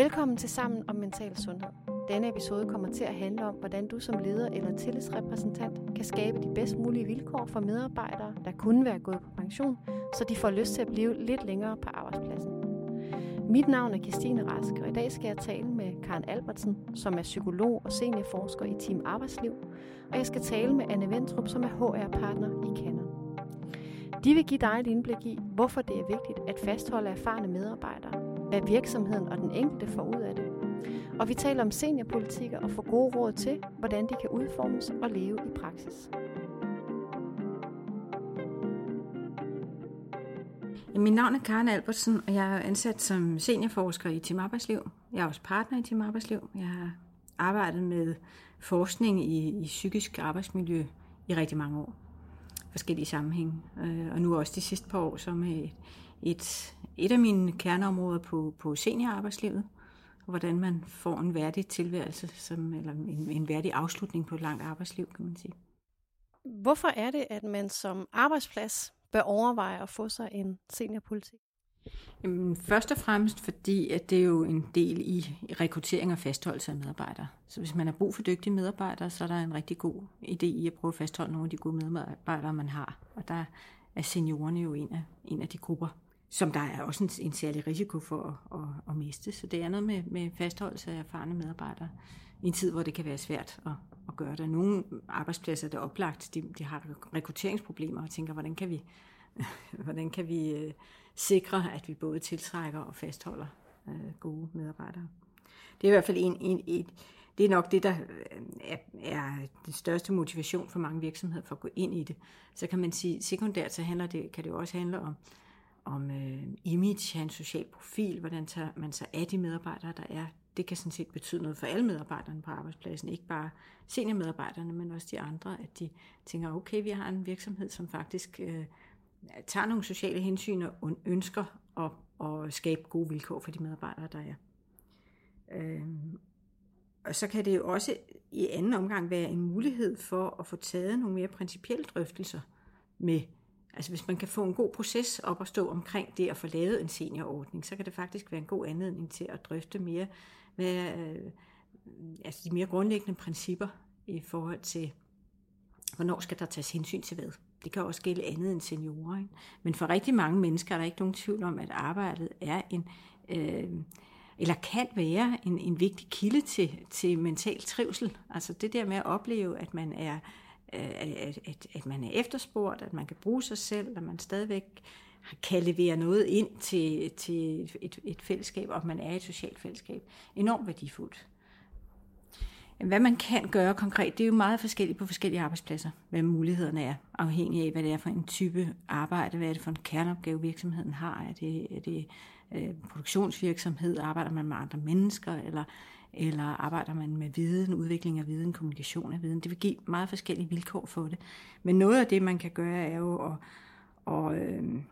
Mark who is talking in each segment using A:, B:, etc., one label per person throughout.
A: Velkommen til Sammen om Mental Sundhed. Denne episode kommer til at handle om, hvordan du som leder eller tillidsrepræsentant kan skabe de bedst mulige vilkår for medarbejdere, der kunne være gået på pension, så de får lyst til at blive lidt længere på arbejdspladsen. Mit navn er Christine Rask, og i dag skal jeg tale med Karen Albertsen, som er psykolog og seniorforsker i Team Arbejdsliv, og jeg skal tale med Anne Ventrup, som er HR-partner i Canon. De vil give dig et indblik i, hvorfor det er vigtigt at fastholde erfarne medarbejdere, hvad virksomheden og den enkelte får ud af det. Og vi taler om seniorpolitikker og får gode råd til, hvordan de kan udformes og leve i praksis.
B: Mit navn er Karen Albertsen, og jeg er ansat som seniorforsker i Team Arbejdsliv. Jeg er også partner i Team Arbejdsliv. Jeg har arbejdet med forskning i, i psykisk arbejdsmiljø i rigtig mange år. Forskellige sammenhænge. Øh, og nu også de sidste par år som et, et, et af mine kerneområder på, på seniorarbejdslivet. Og hvordan man får en værdig tilværelse, som, eller en, en værdig afslutning på et langt arbejdsliv, kan man sige.
A: Hvorfor er det, at man som arbejdsplads bør overveje at få sig en seniorpolitik?
B: Jamen, først og fremmest fordi, at det er jo en del i rekruttering og fastholdelse af medarbejdere. Så hvis man har brug for dygtige medarbejdere, så er der en rigtig god idé i at prøve at fastholde nogle af de gode medarbejdere, man har. Og der er seniorerne jo en af, en af de grupper, som der er også en, en særlig risiko for at, at, at miste. Så det er noget med, med fastholdelse af erfarne medarbejdere i en tid, hvor det kan være svært at, at gøre det. Nogle arbejdspladser der er oplagt, de, de har rekrutteringsproblemer og tænker, hvordan kan vi, hvordan kan vi øh, sikre, at vi både tiltrækker og fastholder øh, gode medarbejdere. Det er i hvert fald en, en, et, det er nok det, der øh, er, er den største motivation for mange virksomheder for at gå ind i det. Så kan man sige, sekundært så handler det, kan det jo også handle om, om øh, image, have en social profil, hvordan tager man sig af de medarbejdere, der er. Det kan sådan set betyde noget for alle medarbejderne på arbejdspladsen, ikke bare seniormedarbejderne, men også de andre, at de tænker, okay, vi har en virksomhed, som faktisk øh, tager nogle sociale hensyn og ønsker at, at skabe gode vilkår for de medarbejdere, der er. Øh, og så kan det jo også i anden omgang være en mulighed for at få taget nogle mere principielle drøftelser med Altså hvis man kan få en god proces op at stå omkring det at få lavet en seniorordning, så kan det faktisk være en god anledning til at drøfte mere, med øh, altså de mere grundlæggende principper i forhold til, hvornår skal der tages hensyn til hvad. Det kan også gælde andet end seniorer. Ikke? Men for rigtig mange mennesker er der ikke nogen tvivl om, at arbejdet er en, øh, eller kan være en, en vigtig kilde til, til mental trivsel. Altså det der med at opleve, at man er at, at, at man er efterspurgt, at man kan bruge sig selv, at man stadigvæk kan levere noget ind til, til et, et fællesskab, og at man er et socialt fællesskab. Enormt værdifuldt. Hvad man kan gøre konkret, det er jo meget forskelligt på forskellige arbejdspladser, hvad mulighederne er, afhængig af, hvad det er for en type arbejde, hvad er det for en kerneopgave, virksomheden har. Er det, er det øh, produktionsvirksomhed, arbejder man med andre mennesker, eller eller arbejder man med viden, udvikling af viden, kommunikation af viden. Det vil give meget forskellige vilkår for det. Men noget af det, man kan gøre, er jo at, at øh,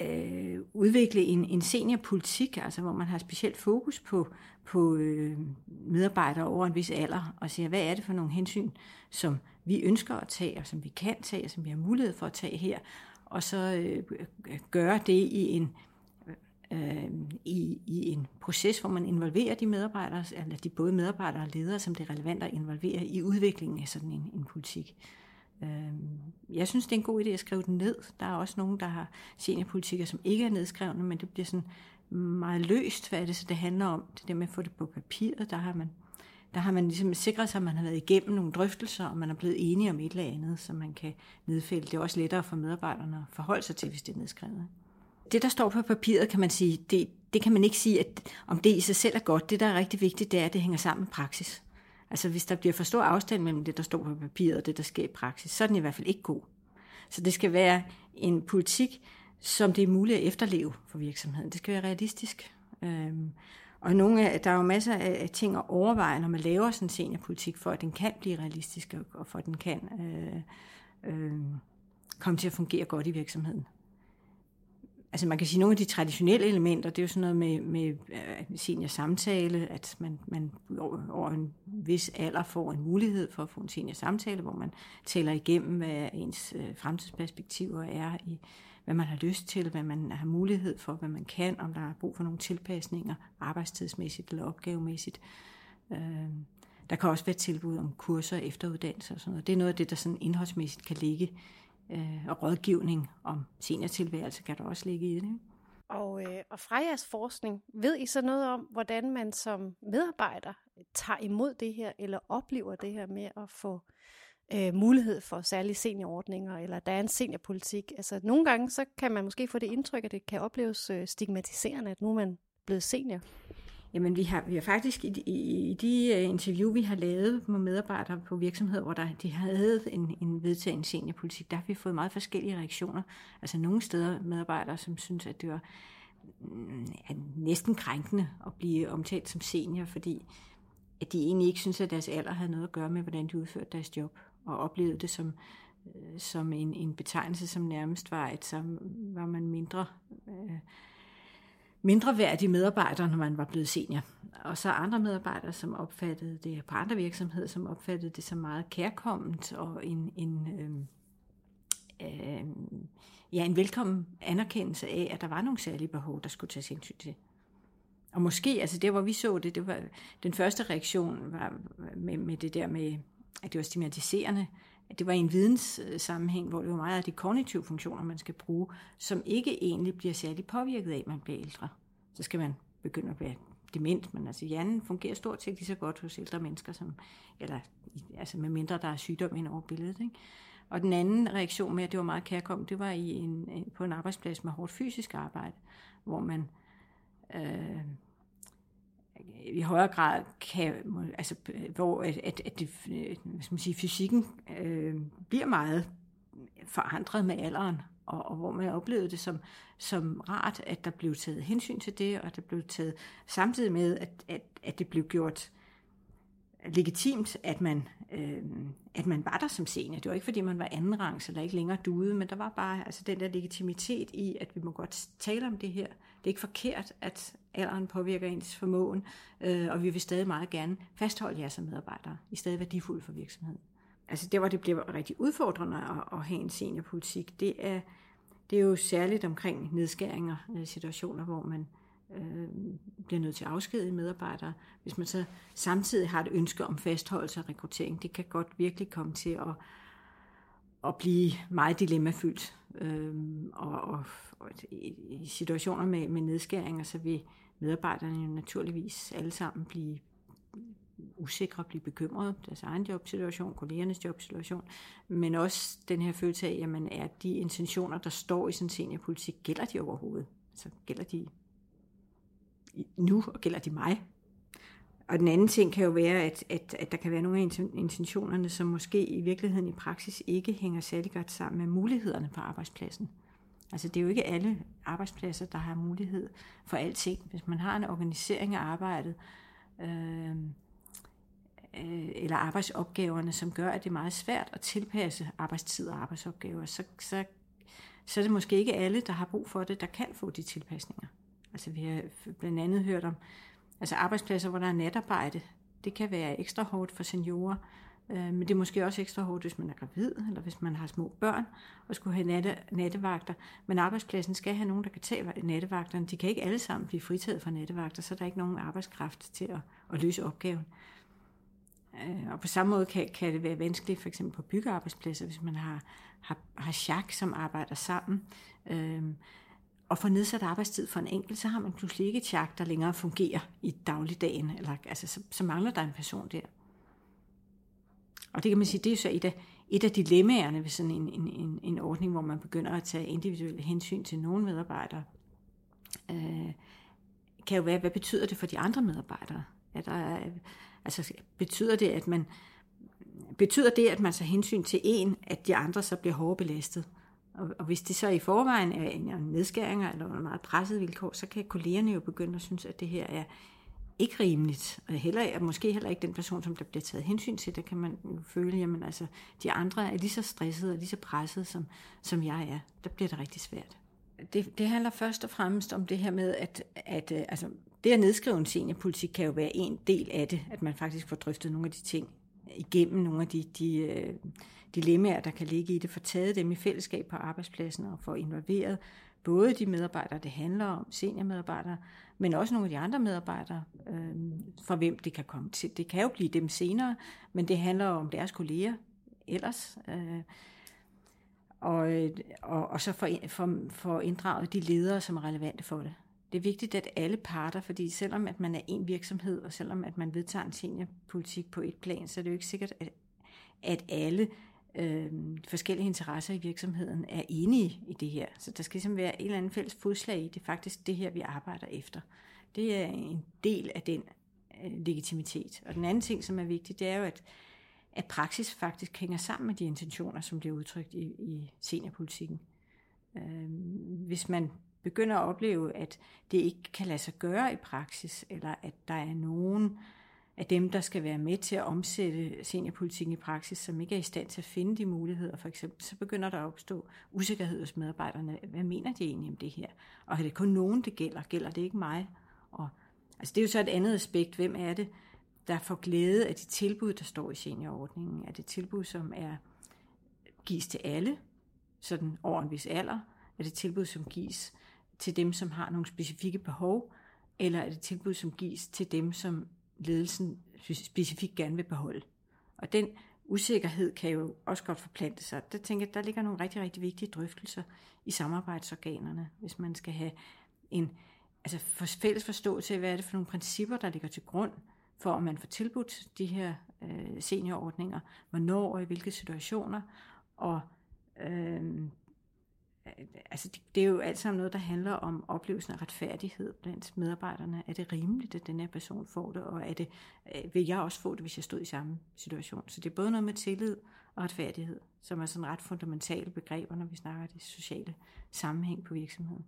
B: øh, udvikle en, en seniorpolitik, altså hvor man har specielt fokus på, på øh, medarbejdere over en vis alder, og siger, hvad er det for nogle hensyn, som vi ønsker at tage, og som vi kan tage, og som vi har mulighed for at tage her, og så øh, gøre det i en i, en proces, hvor man involverer de medarbejdere, eller de både medarbejdere og ledere, som det er relevant at involvere i udviklingen af sådan en, en politik. Øhm, jeg synes, det er en god idé at skrive den ned. Der er også nogen, der har seniorpolitikker, som ikke er nedskrevne, men det bliver sådan meget løst, hvad er det så, det handler om. Det der med at få det på papiret, der har man der har man ligesom sikret sig, at man har været igennem nogle drøftelser, og man er blevet enige om et eller andet, som man kan nedfælde. Det er også lettere for medarbejderne at forholde sig til, hvis det er nedskrevet det, der står på papiret, kan man sige, det, det kan man ikke sige, at om det i sig selv er godt. Det, der er rigtig vigtigt, det er, at det hænger sammen med praksis. Altså hvis der bliver for stor afstand mellem det, der står på papiret og det, der sker i praksis, så er den i hvert fald ikke god. Så det skal være en politik, som det er muligt at efterleve for virksomheden. Det skal være realistisk. Øhm, og nogle af, der er jo masser af ting at overveje, når man laver sådan en seniorpolitik, for at den kan blive realistisk, og for at den kan øh, øh, komme til at fungere godt i virksomheden altså man kan sige, nogle af de traditionelle elementer, det er jo sådan noget med, med øh, senior samtale, at man, man over en vis alder får en mulighed for at få en senior samtale, hvor man tæller igennem, hvad ens øh, fremtidsperspektiver er i hvad man har lyst til, hvad man har mulighed for, hvad man kan, om der er brug for nogle tilpasninger, arbejdstidsmæssigt eller opgavemæssigt. Øh, der kan også være tilbud om kurser, efteruddannelse og sådan noget. Det er noget af det, der sådan indholdsmæssigt kan ligge. Øh, og rådgivning om seniortilværelse kan der også ligge i det. Ikke?
A: Og, øh, og fra jeres forskning, ved I så noget om, hvordan man som medarbejder tager imod det her, eller oplever det her med at få øh, mulighed for særlige seniorordninger, eller der er en seniorpolitik? Altså nogle gange, så kan man måske få det indtryk, at det kan opleves øh, stigmatiserende, at nu er man blevet senior.
B: Jamen, vi har, vi har faktisk i de, i de øh, interview, vi har lavet med medarbejdere på virksomheder, hvor der, de havde en, en vedtaget seniorpolitik, der har vi fået meget forskellige reaktioner. Altså nogle steder medarbejdere, som synes, at det var mm, næsten krænkende at blive omtalt som senior, fordi at de egentlig ikke synes, at deres alder havde noget at gøre med, hvordan de udførte deres job, og oplevede det som, øh, som en, en betegnelse, som nærmest var, at så var man mindre... Øh, mindre værdige medarbejdere, når man var blevet senior. Og så andre medarbejdere, som opfattede det på andre virksomheder, som opfattede det som meget kærkomment og en, en, øh, øh, ja, en velkommen anerkendelse af, at der var nogle særlige behov, der skulle tages hensyn til. Og måske, altså der hvor vi så det, det var den første reaktion var med, med det der med, at det var stigmatiserende, det var i en videnssammenhæng, hvor det var meget af de kognitive funktioner, man skal bruge, som ikke egentlig bliver særlig påvirket af, at man bliver ældre. Så skal man begynde at være dement, men altså hjernen fungerer stort set lige så godt hos ældre mennesker, som, eller altså med mindre der er sygdom ind over billedet. Ikke? Og den anden reaktion med, at det var meget kærkommet, det var i en, på en arbejdsplads med hårdt fysisk arbejde, hvor man øh, i højere grad kan, altså, hvor at, at, at det, øh, hvad skal man sige, fysikken øh, bliver meget forandret med alderen, og, og hvor man oplevede det som, som rart, at der blev taget hensyn til det, og at der blev taget samtidig med, at, at, at det blev gjort legitimt, at man, øh, at man var der som senior. Det var ikke, fordi man var anden rangs eller ikke længere duede, men der var bare altså, den der legitimitet i, at vi må godt tale om det her. Det er ikke forkert, at alderen påvirker ens formåen, øh, og vi vil stadig meget gerne fastholde jer som medarbejdere. I stadig værdifulde for virksomheden. Altså der, hvor det bliver rigtig udfordrende at, at have en seniorpolitik, det er, det er jo særligt omkring nedskæringer, øh, situationer, hvor man øh, bliver nødt til at afskedige medarbejdere. Hvis man så samtidig har et ønske om fastholdelse og rekruttering, det kan godt virkelig komme til at, at blive meget dilemmafyldt. Øh, og, og, og i situationer med, med nedskæringer, så vil medarbejderne jo naturligvis alle sammen blive usikre, blive bekymrede, deres egen jobsituation, kollegernes jobsituation, men også den her følelse af, jamen er de intentioner, der står i sådan en seniorpolitik, gælder de overhovedet? Altså gælder de nu, og gælder de mig? Og den anden ting kan jo være, at, at, at der kan være nogle af intentionerne, som måske i virkeligheden i praksis ikke hænger særlig godt sammen med mulighederne på arbejdspladsen. Altså det er jo ikke alle arbejdspladser, der har mulighed for alting. Hvis man har en organisering af arbejdet, øh, øh, eller arbejdsopgaverne, som gør, at det er meget svært at tilpasse arbejdstid og arbejdsopgaver, så, så, så er det måske ikke alle, der har brug for det, der kan få de tilpasninger. Altså vi har blandt andet hørt om altså arbejdspladser, hvor der er natarbejde. Det kan være ekstra hårdt for seniorer, øh, men det er måske også ekstra hårdt, hvis man er gravid, eller hvis man har små børn, og skulle have natte, nattevagter. Men arbejdspladsen skal have nogen, der kan tage nattevagterne. De kan ikke alle sammen blive fritaget fra nattevagter, så der er ikke nogen arbejdskraft til at, at løse opgaven. Øh, og på samme måde kan, kan det være vanskeligt for eksempel på byggearbejdspladser, hvis man har, har, har chak, som arbejder sammen. Øh, og få nedsat arbejdstid for en enkelt, så har man pludselig ikke et chak, der længere fungerer i dagligdagen. Eller, altså, så, så mangler der en person der. Og det kan man sige, det er så et af, et af dilemmaerne ved sådan en, en, en, en ordning, hvor man begynder at tage individuelle hensyn til nogle medarbejdere. Øh, kan jo være, hvad betyder det for de andre medarbejdere? Er der, altså, betyder det, at man betyder det, at man tager hensyn til en, at de andre så bliver hårdt belastet? Og, og hvis det så i forvejen er en, nedskæringer eller en meget presset vilkår, så kan kollegerne jo begynde at synes, at det her er ikke rimeligt. Og heller, måske heller ikke den person, som der bliver taget hensyn til, der kan man jo føle, jamen altså, de andre er lige så stressede og lige så pressede, som, som jeg er. Der bliver det rigtig svært. Det, det handler først og fremmest om det her med, at, at øh, altså, det at nedskrive en seniorpolitik kan jo være en del af det, at man faktisk får drøftet nogle af de ting igennem, nogle af de, de, øh, dilemmaer, der kan ligge i det, får taget dem i fællesskab på arbejdspladsen og får involveret både de medarbejdere, det handler om, seniormedarbejdere, men også nogle af de andre medarbejdere, øh, for hvem det kan komme til. Det kan jo blive dem senere, men det handler om deres kolleger ellers. Øh, og, og, og så for, for, for inddraget de ledere, som er relevante for det. Det er vigtigt, at alle parter, fordi selvom at man er en virksomhed, og selvom at man vedtager en seniorpolitik på et plan, så er det jo ikke sikkert, at, at alle øh, forskellige interesser i virksomheden er enige i det her. Så der skal ligesom være en eller andet fælles fodslag i. Det er faktisk det her, vi arbejder efter. Det er en del af den øh, legitimitet. Og den anden ting, som er vigtig, det er jo, at, at praksis faktisk hænger sammen med de intentioner, som bliver udtrykt i, i seniorpolitikken. Øh, hvis man begynder at opleve, at det ikke kan lade sig gøre i praksis, eller at der er nogen øh, af dem, der skal være med til at omsætte seniorpolitikken i praksis, som ikke er i stand til at finde de muligheder, for eksempel, så begynder der at opstå usikkerhed hos medarbejderne. Hvad mener de egentlig om det her? Og er det kun nogen, det gælder? Gælder det ikke mig? Og, altså det er jo så et andet aspekt. Hvem er det, der får glæde af de tilbud, der står i seniorordningen? Er det tilbud, som er gives til alle, sådan over en vis alder? Er det tilbud, som gives til dem, som har nogle specifikke behov? Eller er det tilbud, som gives til dem, som ledelsen specifikt gerne vil beholde. Og den usikkerhed kan jo også godt forplante sig. Der tænker jeg, der ligger nogle rigtig, rigtig vigtige drøftelser i samarbejdsorganerne, hvis man skal have en altså for fælles forståelse af, hvad er det for nogle principper, der ligger til grund for, at man får tilbudt de her øh, seniorordninger, hvornår og i hvilke situationer, og øh, altså det, det er jo alt sammen noget, der handler om oplevelsen af retfærdighed blandt medarbejderne. Er det rimeligt, at den her person får det, og er det, øh, vil jeg også få det, hvis jeg stod i samme situation? Så det er både noget med tillid og retfærdighed, som er sådan ret fundamentale begreber, når vi snakker det sociale sammenhæng på virksomheden.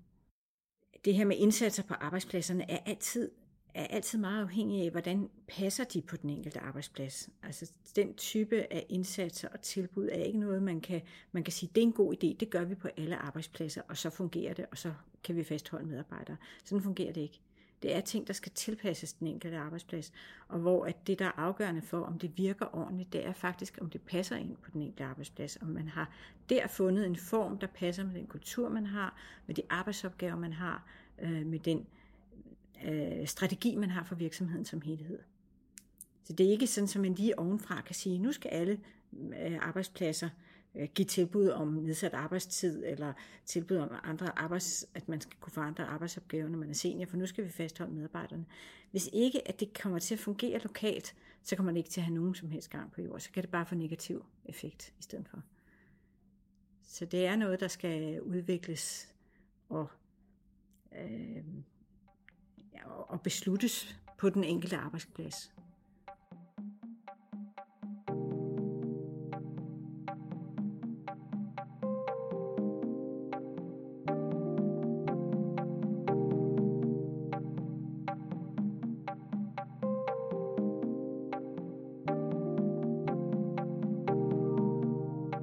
B: Det her med indsatser på arbejdspladserne er altid er altid meget afhængig af, hvordan passer de på den enkelte arbejdsplads. Altså den type af indsatser og tilbud er ikke noget, man kan, man kan sige, det er en god idé, det gør vi på alle arbejdspladser, og så fungerer det, og så kan vi fastholde medarbejdere. Sådan fungerer det ikke. Det er ting, der skal tilpasses den enkelte arbejdsplads, og hvor at det, der er afgørende for, om det virker ordentligt, det er faktisk, om det passer ind på den enkelte arbejdsplads, om man har der fundet en form, der passer med den kultur, man har, med de arbejdsopgaver, man har, øh, med den øh, strategi, man har for virksomheden som helhed. Så det er ikke sådan, at man lige ovenfra kan sige, nu skal alle øh, arbejdspladser øh, give tilbud om nedsat arbejdstid, eller tilbud om andre arbejds, at man skal kunne få andre arbejdsopgaver, når man er senior, for nu skal vi fastholde medarbejderne. Hvis ikke, at det kommer til at fungere lokalt, så kommer det ikke til at have nogen som helst gang på jord. Så kan det bare få negativ effekt i stedet for. Så det er noget, der skal udvikles og øh, og besluttes på den enkelte arbejdsplads.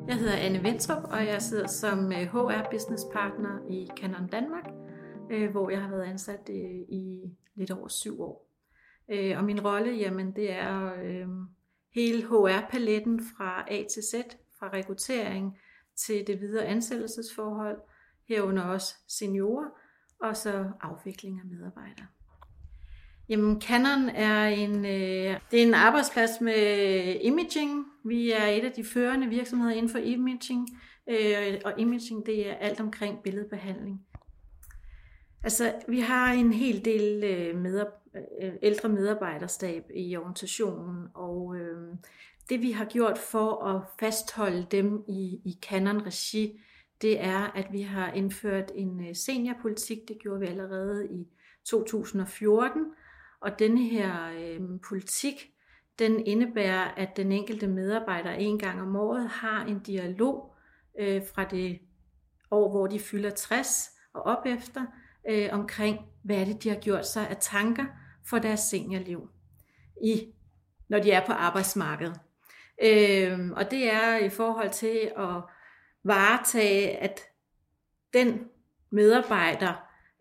C: Jeg hedder Anne Ventrup, og jeg sidder som øh, HR Business Partner i Canon Danmark, øh, hvor jeg har været ansat øh, i lidt over syv år. Øh, og min rolle, jamen det er øh, hele HR-paletten fra A til Z, fra rekruttering til det videre ansættelsesforhold, herunder også seniorer, og så afvikling af medarbejdere. Jamen, Canon er en, øh, det er en arbejdsplads med imaging. Vi er et af de førende virksomheder inden for imaging, øh, og imaging det er alt omkring billedbehandling. Altså, vi har en hel del øh, medar- øh, ældre medarbejderstab i organisationen, og øh, det vi har gjort for at fastholde dem i, i Canon-regi, det er, at vi har indført en øh, seniorpolitik. Det gjorde vi allerede i 2014, og denne her øh, politik, den indebærer, at den enkelte medarbejder en gang om året har en dialog øh, fra det år, hvor de fylder 60 og op efter, øh, omkring, hvad er det, de har gjort sig af tanker for deres seniorliv, i, når de er på arbejdsmarkedet. Øh, og det er i forhold til at varetage, at den medarbejder,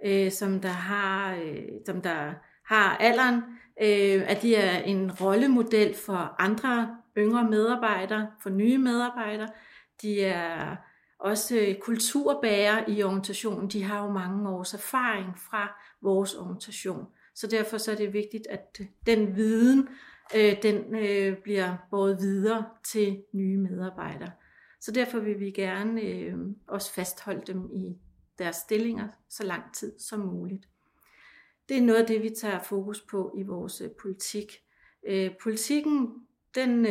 C: øh, som der har, øh, som der har alderen, øh, at de er en rollemodel for andre yngre medarbejdere, for nye medarbejdere. De er også øh, kulturbærer i organisationen. De har jo mange års erfaring fra vores organisation. Så derfor så er det vigtigt, at øh, den viden, øh, den bliver båret videre til nye medarbejdere. Så derfor vil vi gerne også fastholde dem i deres stillinger så lang tid som muligt. Det er noget af det, vi tager fokus på i vores politik. Politikken den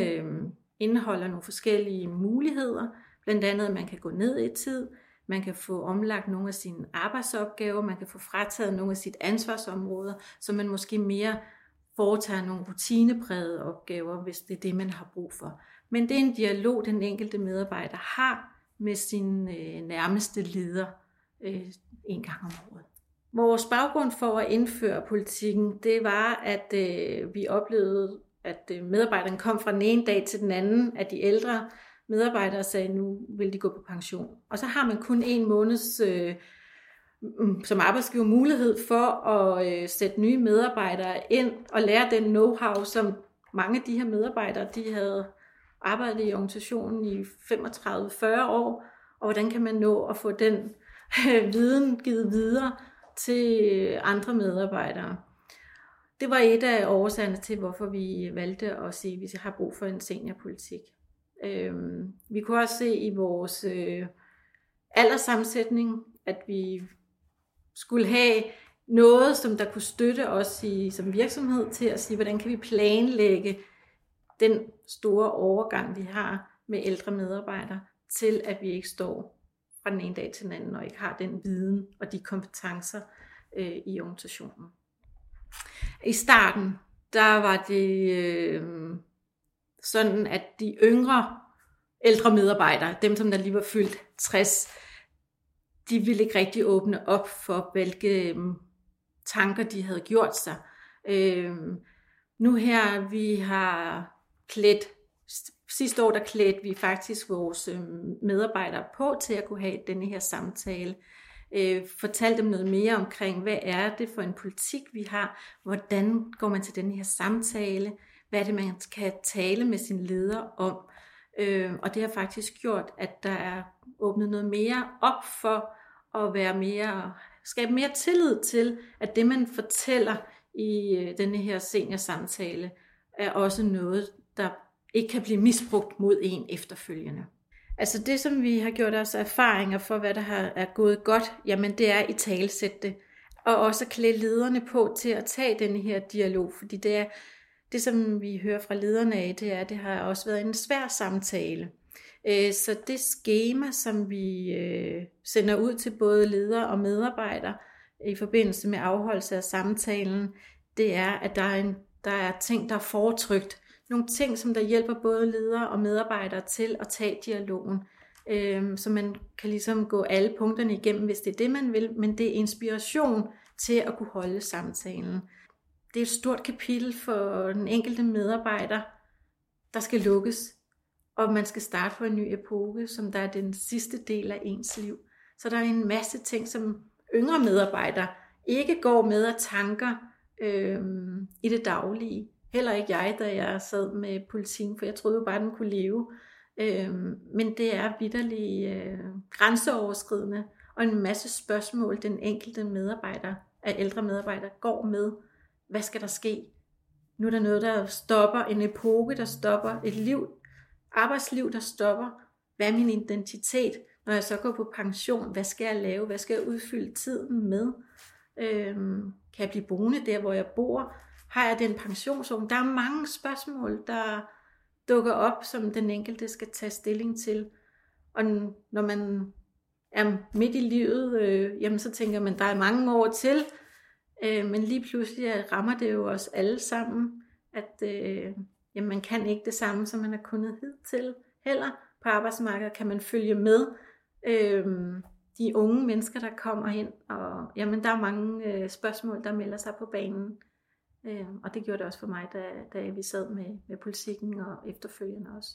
C: indeholder nogle forskellige muligheder, blandt andet at man kan gå ned i tid, man kan få omlagt nogle af sine arbejdsopgaver, man kan få frataget nogle af sit ansvarsområder, så man måske mere foretager nogle rutineprægede opgaver, hvis det er det, man har brug for. Men det er en dialog, den enkelte medarbejder har med sin øh, nærmeste leder øh, en gang om året. Vores baggrund for at indføre politikken, det var, at øh, vi oplevede, at øh, medarbejderne kom fra den ene dag til den anden, at de ældre medarbejdere sagde, nu vil de gå på pension. Og så har man kun en måneds øh, mm, som arbejdsgiver mulighed for at øh, sætte nye medarbejdere ind og lære den know-how, som mange af de her medarbejdere, de havde arbejdet i organisationen i 35-40 år, og hvordan kan man nå at få den øh, viden givet videre til øh, andre medarbejdere. Det var et af årsagerne til, hvorfor vi valgte at sige, at vi har brug for en seniorpolitik. Øhm, vi kunne også se i vores øh, alderssammensætning, at vi skulle have noget, som der kunne støtte os i, som virksomhed til at sige, hvordan kan vi planlægge den store overgang, vi har med ældre medarbejdere, til at vi ikke står fra den ene dag til den anden, og ikke har den viden og de kompetencer øh, i organisationen. I starten, der var det øh, sådan, at de yngre ældre medarbejdere, dem som der lige var fyldt 60, de ville ikke rigtig åbne op for, hvilke øhm, tanker de havde gjort sig. Øh, nu her, vi har klædt sidste år der klædte vi faktisk vores øhm, medarbejdere på til at kunne have denne her samtale. Øh, fortalte dem noget mere omkring, hvad er det for en politik, vi har? Hvordan går man til den her samtale? Hvad er det, man kan tale med sin leder om? Øh, og det har faktisk gjort, at der er åbnet noget mere op for at være mere, skabe mere tillid til, at det, man fortæller i øh, denne her seniorsamtale, er også noget, der ikke kan blive misbrugt mod en efterfølgende. Altså det, som vi har gjort os erfaringer for, hvad der har, er gået godt, jamen det er i talsætte det. Og også klæde lederne på til at tage denne her dialog, fordi det er, det som vi hører fra lederne af, det er, det har også været en svær samtale. Øh, så det schema, som vi øh, sender ud til både ledere og medarbejdere i forbindelse med afholdelse af samtalen, det er, at der er, en, der er ting, der er foretrykt nogle ting, som der hjælper både ledere og medarbejdere til at tage dialogen. Øh, så man kan ligesom gå alle punkterne igennem, hvis det er det, man vil, men det er inspiration til at kunne holde samtalen. Det er et stort kapitel for den enkelte medarbejder, der skal lukkes, og man skal starte på en ny epoke, som der er den sidste del af ens liv. Så der er en masse ting, som yngre medarbejdere ikke går med og tanker øh, i det daglige. Heller ikke jeg, da jeg sad med politikken, for jeg troede jo bare, at den kunne leve. Øh, men det er vidderligt øh, grænseoverskridende, og en masse spørgsmål, den enkelte medarbejder, af ældre medarbejdere, går med. Hvad skal der ske? Nu er der noget, der stopper, en epoke, der stopper, et liv, arbejdsliv, der stopper. Hvad er min identitet? Når jeg så går på pension, hvad skal jeg lave? Hvad skal jeg udfylde tiden med? Øhm, kan jeg blive boende der, hvor jeg bor? Har jeg den pensionsordning? Der er mange spørgsmål, der dukker op, som den enkelte skal tage stilling til. Og når man er midt i livet, øh, jamen så tænker man, der er mange år til. Øh, men lige pludselig rammer det jo os alle sammen, at øh, jamen, man kan ikke det samme, som man har kunnet hidtil heller. På arbejdsmarkedet kan man følge med øh, de unge mennesker, der kommer ind, og jamen, der er mange øh, spørgsmål, der melder sig på banen. Øh, og det gjorde det også for mig, da, da vi sad med, med politikken og efterfølgende også.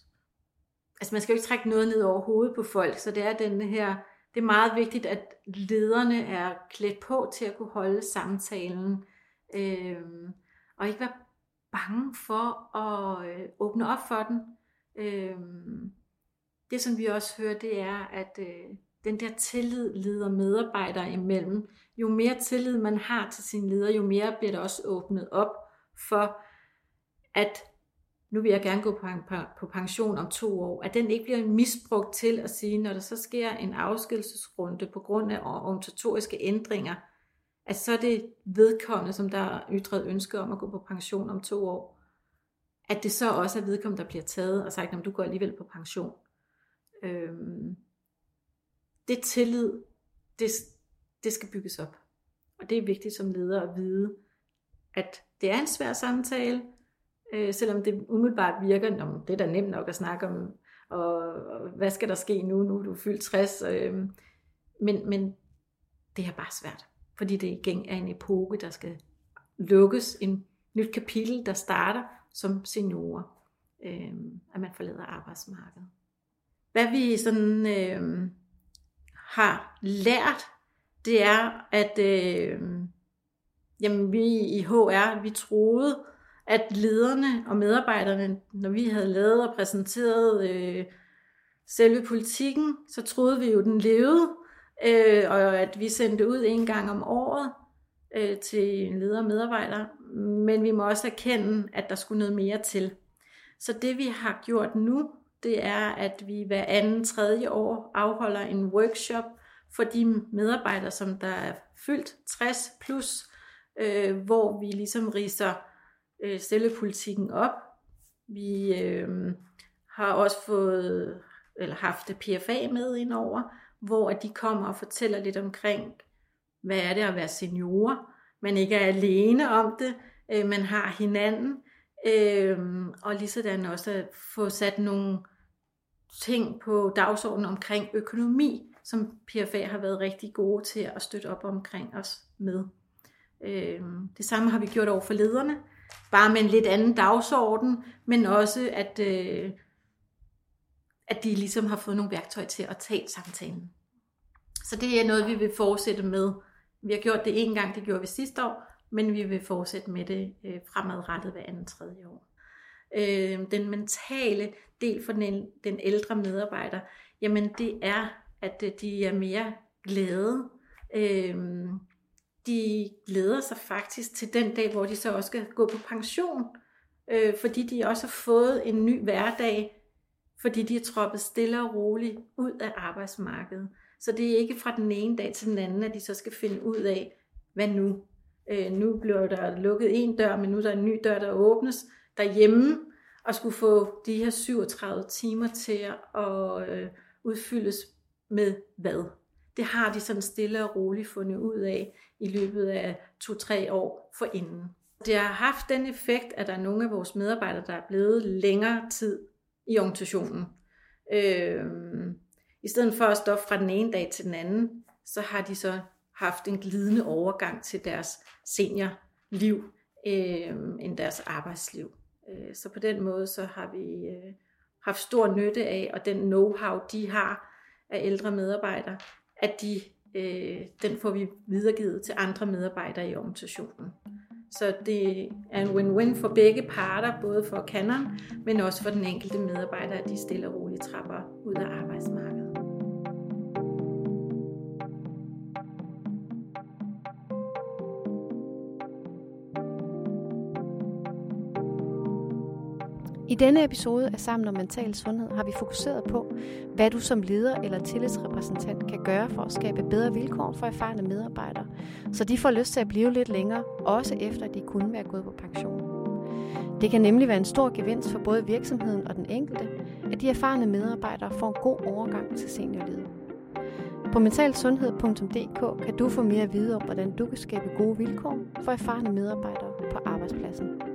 C: Altså man skal jo ikke trække noget ned over hovedet på folk, så det er den her, det er meget vigtigt, at lederne er klædt på til at kunne holde samtalen, øh, og ikke være bange for at øh, åbne op for den. Øh, det, som vi også hører, det er, at øh, den der tillid leder medarbejdere imellem. Jo mere tillid man har til sin leder, jo mere bliver der også åbnet op for, at nu vil jeg gerne gå på pension om to år, at den ikke bliver misbrugt til at sige, når der så sker en afskedelsesrunde på grund af organisatoriske ændringer, at så er det vedkommende, som der er ytret ønske om at gå på pension om to år, at det så også er vedkommende, der bliver taget og sagt, at du går alligevel på pension. Øhm, det tillid, det, det skal bygges op. Og det er vigtigt som leder at vide, at det er en svær samtale, øh, selvom det umiddelbart virker, om det er da nemt nok at snakke om, og, og hvad skal der ske nu, nu er du fyldt 60, øh, men, men det er bare svært, fordi det igen er en epoke, der skal lukkes, en nyt kapitel, der starter som seniorer, øh, at man forlader arbejdsmarkedet. Hvad vi sådan øh, har lært, det er, at øh, jamen, vi i HR, vi troede, at lederne og medarbejderne, når vi havde lavet og præsenteret øh, selve politikken, så troede vi jo, den levede, øh, og at vi sendte ud en gang om året øh, til leder og medarbejdere. Men vi må også erkende, at der skulle noget mere til. Så det vi har gjort nu, det er, at vi hver anden tredje år afholder en workshop for de medarbejdere, som der er fyldt 60 plus, øh, hvor vi ligesom riser øh, cellepolitikken op. Vi øh, har også fået eller haft PFA med ind over, hvor de kommer og fortæller lidt omkring, hvad er det at være seniorer. Man ikke er alene om det, øh, man har hinanden, øh, og lige sådan også at få sat nogle ting på dagsordenen omkring økonomi, som PFA har været rigtig gode til at støtte op omkring os med. Øh, det samme har vi gjort over for lederne, bare med en lidt anden dagsorden, men også at, øh, at de ligesom har fået nogle værktøjer til at tage samtalen. Så det er noget, vi vil fortsætte med. Vi har gjort det en gang, det gjorde vi sidste år, men vi vil fortsætte med det øh, fremadrettet hver anden tredje år. Øh, den mentale del for den, den ældre medarbejder, jamen det er, at øh, de er mere glade. Øh, de glæder sig faktisk til den dag, hvor de så også skal gå på pension, øh, fordi de også har fået en ny hverdag, fordi de er troppet stille og roligt ud af arbejdsmarkedet. Så det er ikke fra den ene dag til den anden, at de så skal finde ud af, hvad nu? Øh, nu bliver der lukket en dør, men nu er der en ny dør, der åbnes derhjemme, og skulle få de her 37 timer til at øh, udfyldes med hvad? Det har de sådan stille og roligt fundet ud af i løbet af to-tre år forinden. Det har haft den effekt, at der er nogle af vores medarbejdere, der er blevet længere tid i organisationen. Øh, I stedet for at stoppe fra den ene dag til den anden, så har de så haft en glidende overgang til deres seniorliv øh, end deres arbejdsliv. Øh, så på den måde så har vi øh, haft stor nytte af, og den know-how, de har af ældre medarbejdere, at de, øh, den får vi videregivet til andre medarbejdere i organisationen. Så det er en win-win for begge parter, både for Canon, men også for den enkelte medarbejder, at de stille og roligt trapper ud af arbejdsmarkedet.
A: I denne episode af Sammen om Mental Sundhed har vi fokuseret på, hvad du som leder eller tillidsrepræsentant kan gøre for at skabe bedre vilkår for erfarne medarbejdere, så de får lyst til at blive lidt længere, også efter de kunne være gået på pension. Det kan nemlig være en stor gevinst for både virksomheden og den enkelte, at de erfarne medarbejdere får en god overgang til seniorlivet. På mentalsundhed.dk kan du få mere at vide om, hvordan du kan skabe gode vilkår for erfarne medarbejdere på arbejdspladsen.